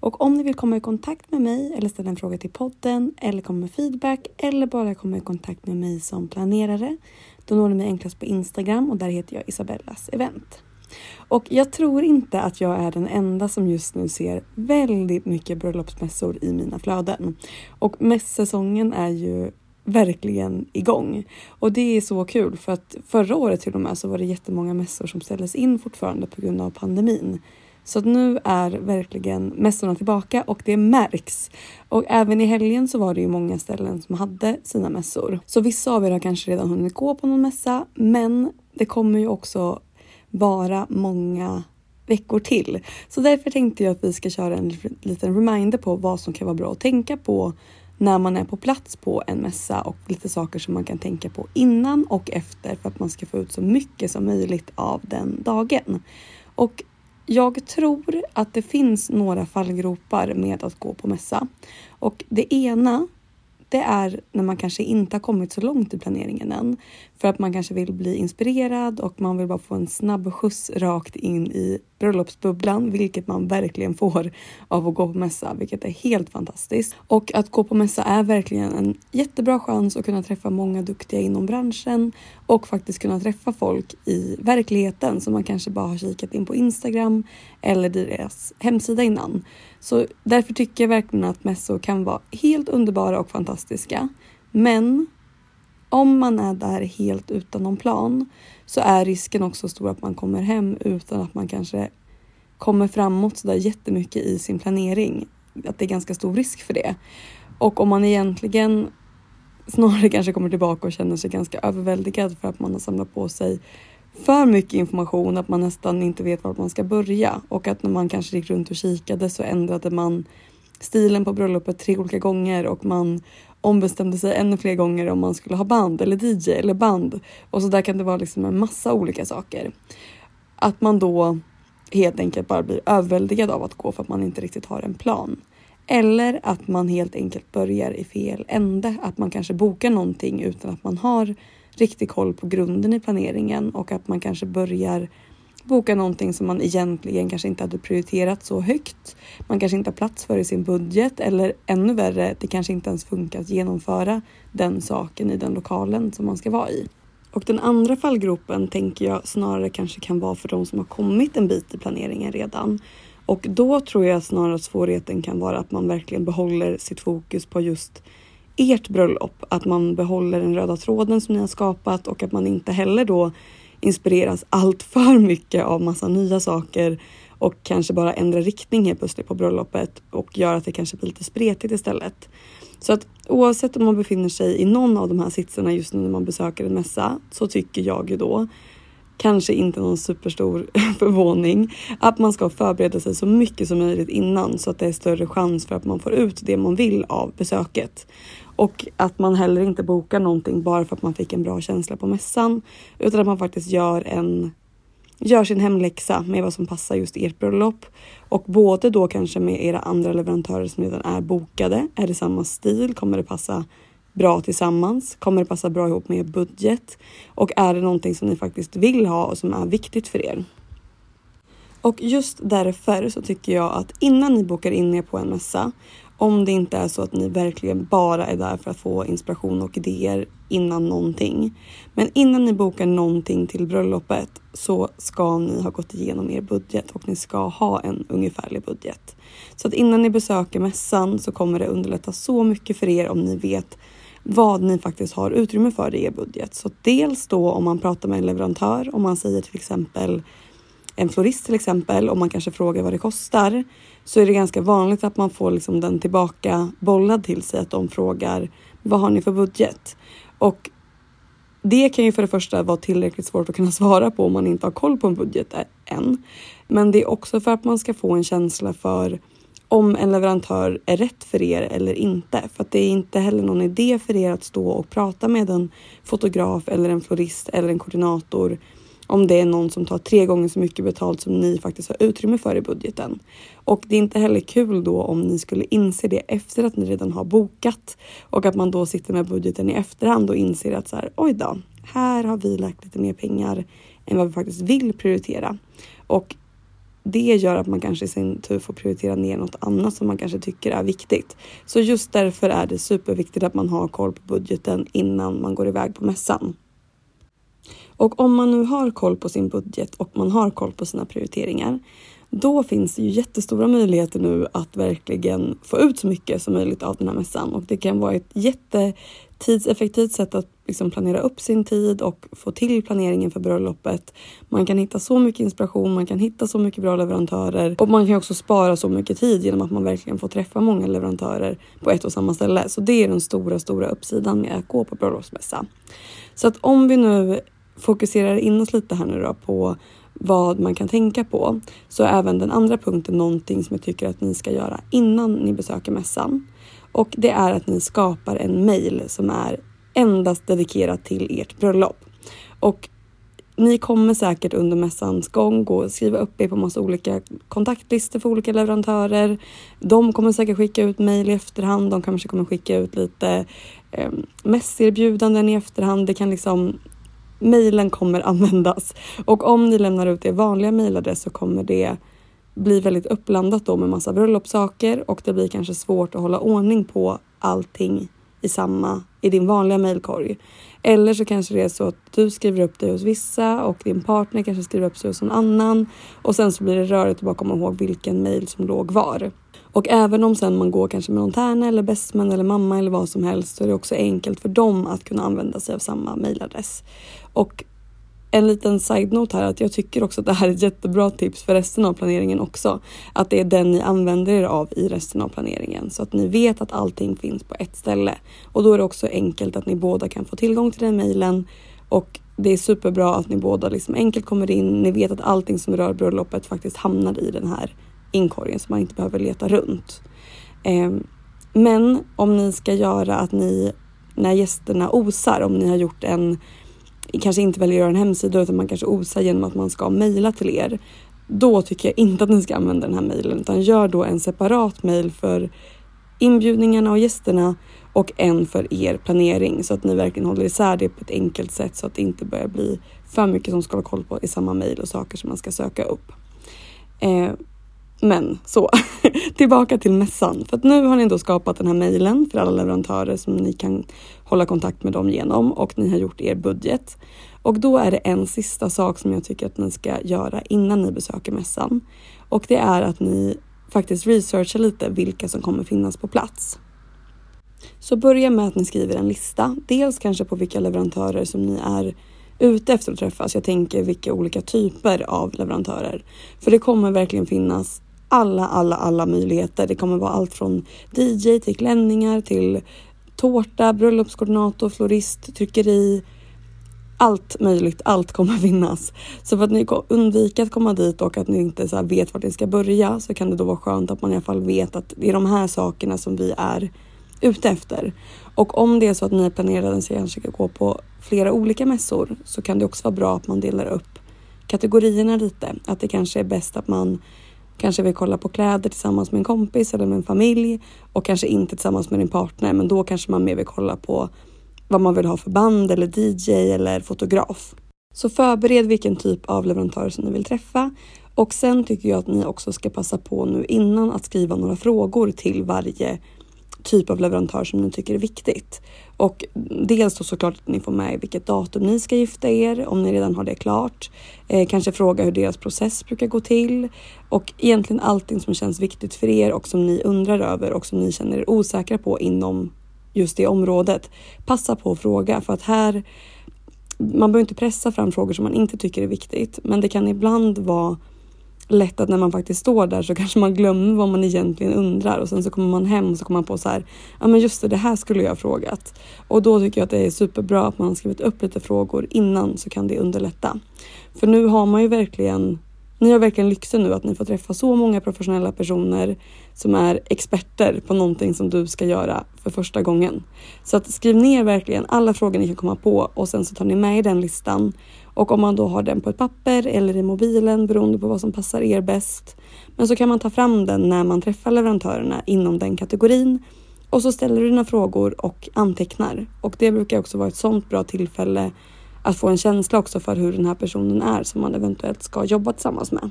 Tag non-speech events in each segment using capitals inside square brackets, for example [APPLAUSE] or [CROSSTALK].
Och om ni vill komma i kontakt med mig eller ställa en fråga till podden eller komma med feedback eller bara komma i kontakt med mig som planerare då når ni mig enklast på Instagram och där heter jag Isabellas event. Och jag tror inte att jag är den enda som just nu ser väldigt mycket bröllopsmässor i mina flöden. Och mässäsongen är ju verkligen igång. Och det är så kul för att förra året till och med så var det jättemånga mässor som ställdes in fortfarande på grund av pandemin. Så att nu är verkligen mässorna tillbaka och det märks. Och även i helgen så var det ju många ställen som hade sina mässor. Så vissa av er har kanske redan hunnit gå på någon mässa, men det kommer ju också vara många veckor till. Så därför tänkte jag att vi ska köra en liten reminder på vad som kan vara bra att tänka på när man är på plats på en mässa och lite saker som man kan tänka på innan och efter för att man ska få ut så mycket som möjligt av den dagen. Och jag tror att det finns några fallgropar med att gå på mässa och det ena det är när man kanske inte har kommit så långt i planeringen än. För att man kanske vill bli inspirerad och man vill bara få en snabb skjuts rakt in i bröllopsbubblan, vilket man verkligen får av att gå på mässa, vilket är helt fantastiskt. Och att gå på mässa är verkligen en jättebra chans att kunna träffa många duktiga inom branschen och faktiskt kunna träffa folk i verkligheten som man kanske bara har kikat in på Instagram eller deras hemsida innan. Så därför tycker jag verkligen att mässor kan vara helt underbara och fantastiska. Men om man är där helt utan någon plan så är risken också stor att man kommer hem utan att man kanske kommer framåt sådär jättemycket i sin planering. Att det är ganska stor risk för det. Och om man egentligen snarare kanske kommer tillbaka och känner sig ganska överväldigad för att man har samlat på sig för mycket information att man nästan inte vet var man ska börja och att när man kanske gick runt och kikade så ändrade man stilen på bröllopet tre olika gånger och man ombestämde sig ännu fler gånger om man skulle ha band eller DJ eller band och så där kan det vara liksom en massa olika saker. Att man då helt enkelt bara blir överväldigad av att gå för att man inte riktigt har en plan. Eller att man helt enkelt börjar i fel ände, att man kanske bokar någonting utan att man har riktig koll på grunden i planeringen och att man kanske börjar boka någonting som man egentligen kanske inte hade prioriterat så högt. Man kanske inte har plats för i sin budget eller ännu värre, det kanske inte ens funkar att genomföra den saken i den lokalen som man ska vara i. Och den andra fallgropen tänker jag snarare kanske kan vara för de som har kommit en bit i planeringen redan. Och då tror jag snarare att svårigheten kan vara att man verkligen behåller sitt fokus på just ert bröllop. Att man behåller den röda tråden som ni har skapat och att man inte heller då inspireras allt för mycket av massa nya saker och kanske bara ändrar riktning helt plötsligt på bröllopet och gör att det kanske blir lite spretigt istället. Så att oavsett om man befinner sig i någon av de här sitsarna just nu när man besöker en mässa så tycker jag ju då kanske inte någon superstor [LAUGHS] förvåning, att man ska förbereda sig så mycket som möjligt innan så att det är större chans för att man får ut det man vill av besöket. Och att man heller inte bokar någonting bara för att man fick en bra känsla på mässan utan att man faktiskt gör en gör sin hemläxa med vad som passar just ert bröllop och både då kanske med era andra leverantörer som redan är bokade. Är det samma stil? Kommer det passa bra tillsammans? Kommer det passa bra ihop med er budget? Och är det någonting som ni faktiskt vill ha och som är viktigt för er? Och just därför så tycker jag att innan ni bokar in er på en mässa, om det inte är så att ni verkligen bara är där för att få inspiration och idéer innan någonting. Men innan ni bokar någonting till bröllopet så ska ni ha gått igenom er budget och ni ska ha en ungefärlig budget. Så att innan ni besöker mässan så kommer det underlätta så mycket för er om ni vet vad ni faktiskt har utrymme för i er budget. Så dels då om man pratar med en leverantör, om man säger till exempel en florist till exempel, om man kanske frågar vad det kostar, så är det ganska vanligt att man får liksom den tillbaka bollad till sig, att de frågar vad har ni för budget? Och det kan ju för det första vara tillräckligt svårt att kunna [LAUGHS] svara på om man inte har koll på en budget än. Men det är också för att man ska få en känsla för om en leverantör är rätt för er eller inte. För att det är inte heller någon idé för er att stå och prata med en fotograf eller en florist eller en koordinator om det är någon som tar tre gånger så mycket betalt som ni faktiskt har utrymme för i budgeten. Och det är inte heller kul då om ni skulle inse det efter att ni redan har bokat och att man då sitter med budgeten i efterhand och inser att så här, oj då, här har vi lagt lite mer pengar än vad vi faktiskt vill prioritera. Och det gör att man kanske i sin tur får prioritera ner något annat som man kanske tycker är viktigt. Så just därför är det superviktigt att man har koll på budgeten innan man går iväg på mässan. Och om man nu har koll på sin budget och man har koll på sina prioriteringar, då finns det ju jättestora möjligheter nu att verkligen få ut så mycket som möjligt av den här mässan och det kan vara ett jättetidseffektivt sätt att liksom planera upp sin tid och få till planeringen för bröllopet. Man kan hitta så mycket inspiration, man kan hitta så mycket bra leverantörer och man kan också spara så mycket tid genom att man verkligen får träffa många leverantörer på ett och samma ställe. Så det är den stora, stora uppsidan med att gå på bröllopsmässa. Så att om vi nu fokuserar in oss lite här nu då på vad man kan tänka på så är även den andra punkten någonting som jag tycker att ni ska göra innan ni besöker mässan. Och det är att ni skapar en mail som är endast dedikerat till ert bröllop. Och ni kommer säkert under mässans gång gå och skriva upp er på massa olika kontaktlistor för olika leverantörer. De kommer säkert skicka ut mejl i efterhand. De kanske kommer skicka ut lite eh, mässerbjudanden i efterhand. Det kan liksom mejlen kommer [LAUGHS] användas och om ni lämnar ut er vanliga mejladress så kommer det bli väldigt uppblandat då med massa bröllopssaker och det blir kanske svårt att hålla ordning på allting i samma i din vanliga mejlkorg. Eller så kanske det är så att du skriver upp dig hos vissa och din partner kanske skriver upp sig hos någon annan och sen så blir det rörigt att bara komma ihåg vilken mejl som låg var. Och även om sen man går kanske med någon tärna eller bästman eller mamma eller vad som helst så är det också enkelt för dem att kunna använda sig av samma mejladress. Och en liten side-note här att jag tycker också att det här är ett jättebra tips för resten av planeringen också. Att det är den ni använder er av i resten av planeringen så att ni vet att allting finns på ett ställe. Och då är det också enkelt att ni båda kan få tillgång till den mejlen och det är superbra att ni båda liksom enkelt kommer in. Ni vet att allting som rör bröllopet faktiskt hamnar i den här inkorgen så man inte behöver leta runt. Ehm, men om ni ska göra att ni när gästerna osar, om ni har gjort en kanske inte väljer att göra en hemsida utan man kanske osar genom att man ska mejla till er. Då tycker jag inte att ni ska använda den här mejlen utan gör då en separat mejl för inbjudningarna och gästerna och en för er planering så att ni verkligen håller isär det på ett enkelt sätt så att det inte börjar bli för mycket som ska ha koll på i samma mejl och saker som man ska söka upp. Eh, men så, [LAUGHS] tillbaka till mässan. För att nu har ni då skapat den här mejlen för alla leverantörer som ni kan hålla kontakt med dem genom och ni har gjort er budget. Och då är det en sista sak som jag tycker att ni ska göra innan ni besöker mässan. Och det är att ni faktiskt researchar lite vilka som kommer finnas på plats. Så börja med att ni skriver en lista. Dels kanske på vilka leverantörer som ni är ute efter att träffas. Jag tänker vilka olika typer av leverantörer. För det kommer verkligen finnas alla, alla, alla möjligheter. Det kommer vara allt från DJ till klänningar till tårta, bröllopskoordinator, florist, tryckeri. Allt möjligt, allt kommer finnas. Så för att ni undviker att komma dit och att ni inte så vet vart ni ska börja så kan det då vara skönt att man i alla fall vet att det är de här sakerna som vi är ute efter. Och om det är så att ni planerar att kanske ska gå på flera olika mässor så kan det också vara bra att man delar upp kategorierna lite. Att det kanske är bäst att man kanske vill kolla på kläder tillsammans med en kompis eller med en familj och kanske inte tillsammans med din partner. Men då kanske man mer vill kolla på vad man vill ha för band eller DJ eller fotograf. Så förbered vilken typ av leverantör som ni vill träffa och sen tycker jag att ni också ska passa på nu innan att skriva några frågor till varje typ av leverantör som ni tycker är viktigt. Och dels då såklart att ni får med vilket datum ni ska gifta er, om ni redan har det klart. Eh, kanske fråga hur deras process brukar gå till och egentligen allting som känns viktigt för er och som ni undrar över och som ni känner er osäkra på inom just det området. Passa på att fråga för att här man behöver inte pressa fram frågor som man inte tycker är viktigt, men det kan ibland vara lätt att när man faktiskt står där så [LAUGHS] kanske man glömmer vad man egentligen undrar och sen så kommer man hem och så kommer man på så här, ja men just det, det här skulle jag ha frågat. Och då tycker jag att det är superbra att man har skrivit upp lite frågor innan så kan det underlätta. För nu har man ju verkligen ni har verkligen lyxen nu att ni får träffa så många professionella personer som är experter på någonting som du ska göra för första gången. Så att skriv ner verkligen alla frågor ni kan komma på och sen så tar ni med i den listan och om man då har den på ett papper eller i mobilen beroende på vad som passar er bäst. Men så kan man ta fram den när man träffar leverantörerna inom den kategorin och så ställer du dina frågor och antecknar. Och det brukar också vara ett sånt bra tillfälle att få en känsla också för hur den här personen är som man eventuellt ska jobba tillsammans med.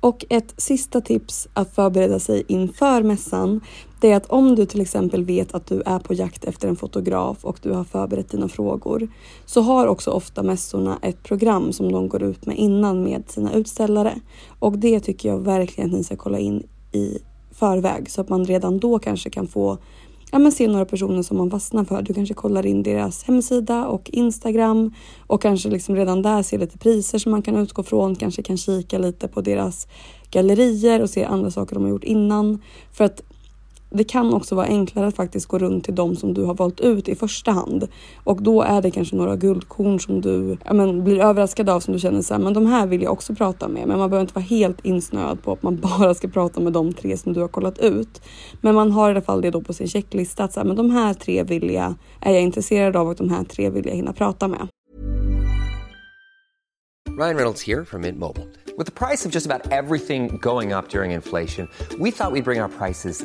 Och ett sista tips att förbereda sig inför mässan, det är att om du till exempel vet att du är på jakt efter en fotograf och du har förberett dina frågor, så har också ofta mässorna ett program som de går ut med innan med sina utställare. Och det tycker jag verkligen att ni ska kolla in i förväg så att man redan då kanske kan få ja, men se några personer som man fastnar för. Du kanske kollar in deras hemsida och Instagram och kanske liksom redan där ser lite priser som man kan utgå från. Kanske kan kika lite på deras gallerier och se andra saker de har gjort innan. För att det kan också vara enklare att faktiskt gå runt till de som du har valt ut i första hand. Och då är det kanske några guldkorn som du ja, men, blir överraskad av som du känner så här, men de här vill jag också prata med. Men man behöver inte vara helt insnöad på att man [LAUGHS] bara ska prata med de tre som du har kollat ut. Men man har i alla fall det då på sin checklista att så här, men de här tre vill jag, är jag intresserad av och de här tre vill jag hinna prata med. Ryan Reynolds here from Mint Mobile. With the price of just about everything going up during inflation, we thought we'd bring our prices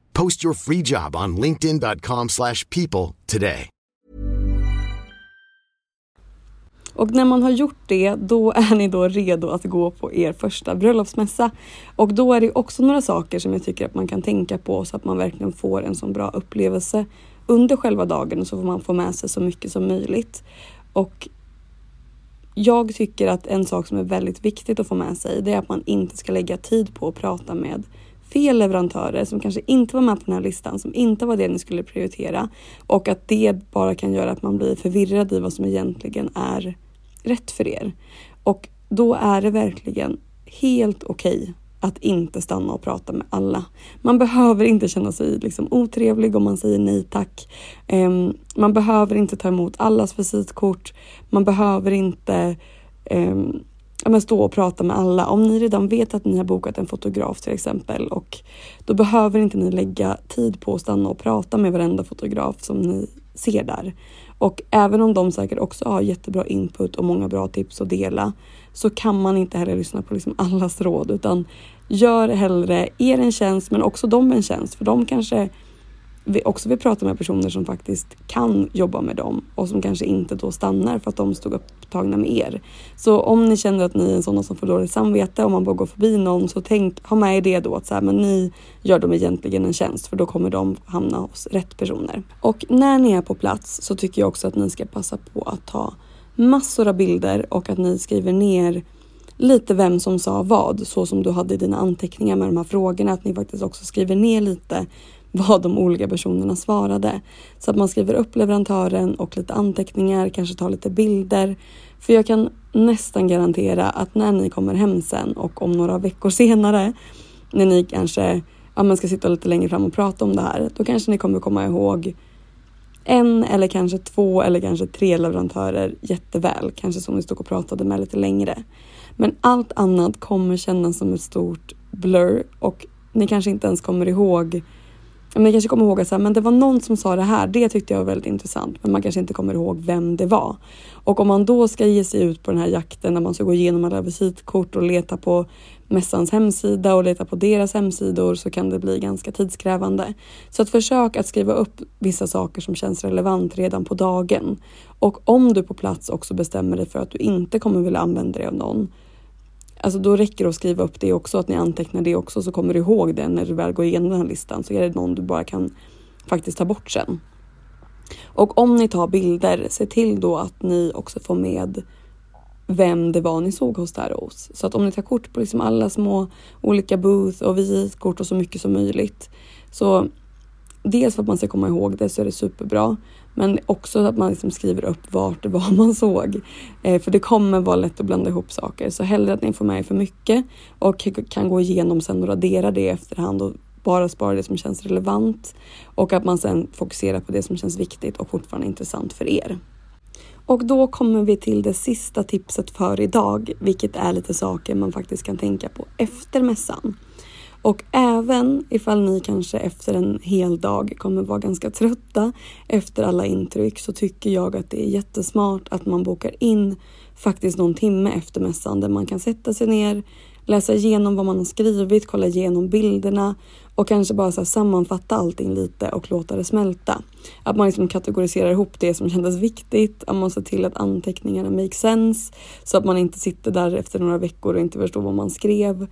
Post your free job on linkedin.com/people slash people today. Och när man har gjort det, då är ni då redo att gå på er första bröllopsmässa. Och då är det också några saker som jag tycker att man kan tänka på så att man verkligen får en så bra upplevelse under själva dagen och så får man få med sig så mycket som möjligt. Och jag tycker att en sak som är väldigt viktigt att få med sig, det är att man inte ska lägga tid på att prata med fel leverantörer som kanske inte var med på den här listan, som inte var det ni skulle prioritera och att det bara kan göra att man blir förvirrad i vad som egentligen är rätt för er. Och då är det verkligen helt okej okay att inte stanna och prata med alla. Man behöver inte känna sig liksom otrevlig om man säger nej tack. Um, man behöver inte ta emot allas visitkort. Man behöver inte um, ja, men stå och prata med alla. Om ni redan vet att ni har bokat en fotograf till exempel och då behöver inte ni lägga tid på att stanna och prata med varenda fotograf som ni ser där. Och även om de säkert också har jättebra input och många bra tips att dela så kan man inte heller lyssna på liksom allas råd utan gör hellre er en tjänst men också dem en tjänst för de kanske vi också vill prata med personer som faktiskt kan jobba med dem och som kanske inte då stannar för att de stod upptagna med er. Så om ni känner att ni är sådana som får dåligt samvete om man bara går förbi någon så tänk, ha med er det då att så här, men ni gör dem egentligen en tjänst för då kommer de hamna hos rätt personer. Och när ni är på plats så tycker jag också att ni ska passa på att ta massor av bilder och att ni skriver ner lite vem som sa vad, så som du hade i dina anteckningar med de här frågorna, att ni faktiskt också skriver ner lite vad de olika personerna svarade. Så att man skriver upp leverantören och lite anteckningar, kanske tar lite bilder. För jag kan nästan garantera att när ni kommer hem sen och om några veckor [LAUGHS] senare, när ni kanske ja, man ska sitta lite längre fram och prata om det här, då kanske ni kommer komma ihåg en eller kanske två eller kanske tre leverantörer jätteväl, kanske som ni stod och pratade med lite längre. Men allt annat kommer kännas som ett stort blur och ni kanske inte ens kommer ihåg men jag kanske kommer ihåg att så här, men det var någon som sa det här. Det tyckte jag var väldigt intressant, men man kanske inte kommer ihåg vem det var. Och om man då ska ge sig ut på den här jakten när man ska gå igenom alla visitkort och leta på mässans hemsida och leta på deras hemsidor så kan det bli ganska tidskrävande. Så att försök att skriva upp vissa saker som känns relevant redan på dagen. Och om du på plats också bestämmer dig för att du inte kommer vilja använda dig av någon Alltså då räcker det att skriva upp det också, att ni antecknar det också så kommer du ihåg det när du väl går igenom den här listan så är det någon du bara kan faktiskt ta bort sen. Och om ni tar bilder, se till då att ni också får med vem det var ni såg hos där hos. Så att om ni tar kort på liksom alla små olika booth och visitkort och så mycket som möjligt. Så dels för att man ska komma ihåg det så är det superbra. Men också att man liksom skriver upp vart det var [LAUGHS] man såg. Eh, för det kommer vara lätt att blanda ihop saker. Så hellre att ni får med er för mycket och kan gå igenom sen och radera det efterhand och bara spara det som känns relevant. Och att man sen fokuserar på det som känns viktigt och fortfarande intressant för er. Och då kommer vi till det sista tipset för idag, vilket är lite saker man faktiskt kan tänka på efter mässan. Och även ifall ni kanske efter en hel dag kommer vara ganska trötta efter alla intryck så tycker jag att det är jättesmart att man bokar in faktiskt någon timme efter mässan där man kan sätta sig ner, läsa igenom vad man har skrivit, kolla igenom bilderna och kanske bara så sammanfatta allting lite och låta det smälta. Att man liksom kategoriserar ihop det som kändes viktigt, att man ser till att anteckningarna make sense så att man inte sitter där efter några veckor och inte förstår vad man skrev.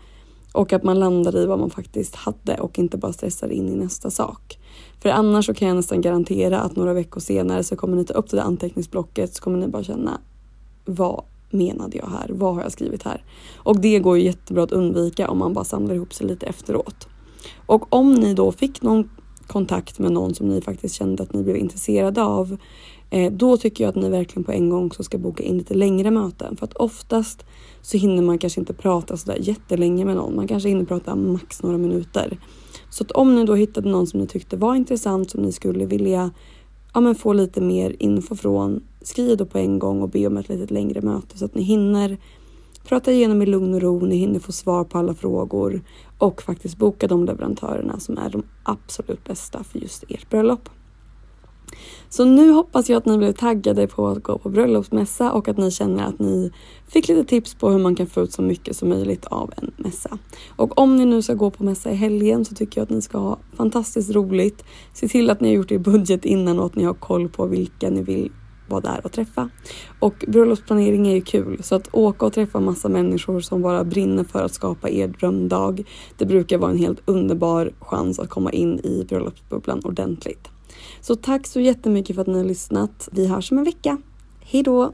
Och att man landar i vad man faktiskt hade och inte bara stressar in i nästa sak. För annars så kan jag nästan garantera att några veckor senare så kommer ni ta upp det där anteckningsblocket så kommer ni bara känna vad menade jag här? Vad har jag skrivit här? Och det går ju jättebra att undvika om man bara samlar ihop sig lite efteråt. Och om ni då fick någon kontakt med någon som ni faktiskt kände att ni blev intresserade av Eh, då tycker jag att ni verkligen på en gång också ska boka in lite längre möten. För att oftast så hinner man kanske inte prata sådär jättelänge med någon. Man kanske hinner prata max några minuter. Så att om ni då hittade någon som ni tyckte var intressant som ni skulle vilja ja, men få lite mer info från. Skriv då på en gång och be om ett lite längre möte så att ni hinner prata igenom i lugn och ro. Ni hinner få svar på alla frågor och faktiskt boka de leverantörerna som är de absolut bästa för just ert bröllop. Så nu hoppas jag att ni blev taggade på att gå på bröllopsmässa och att ni känner att ni fick lite tips på hur man kan få ut så mycket som möjligt av en mässa. Och om ni nu ska gå på mässa i helgen så tycker jag att ni ska ha fantastiskt roligt. Se till att ni har gjort er budget innan och att ni har koll på vilka ni vill vara där och träffa. Och bröllopsplanering är ju kul så att åka och träffa massa människor som bara brinner för att skapa er drömdag. Det brukar vara en helt underbar chans att komma in i bröllopsbubblan ordentligt. Så tack så jättemycket för att ni har lyssnat. Vi hörs om en vecka. Hej då!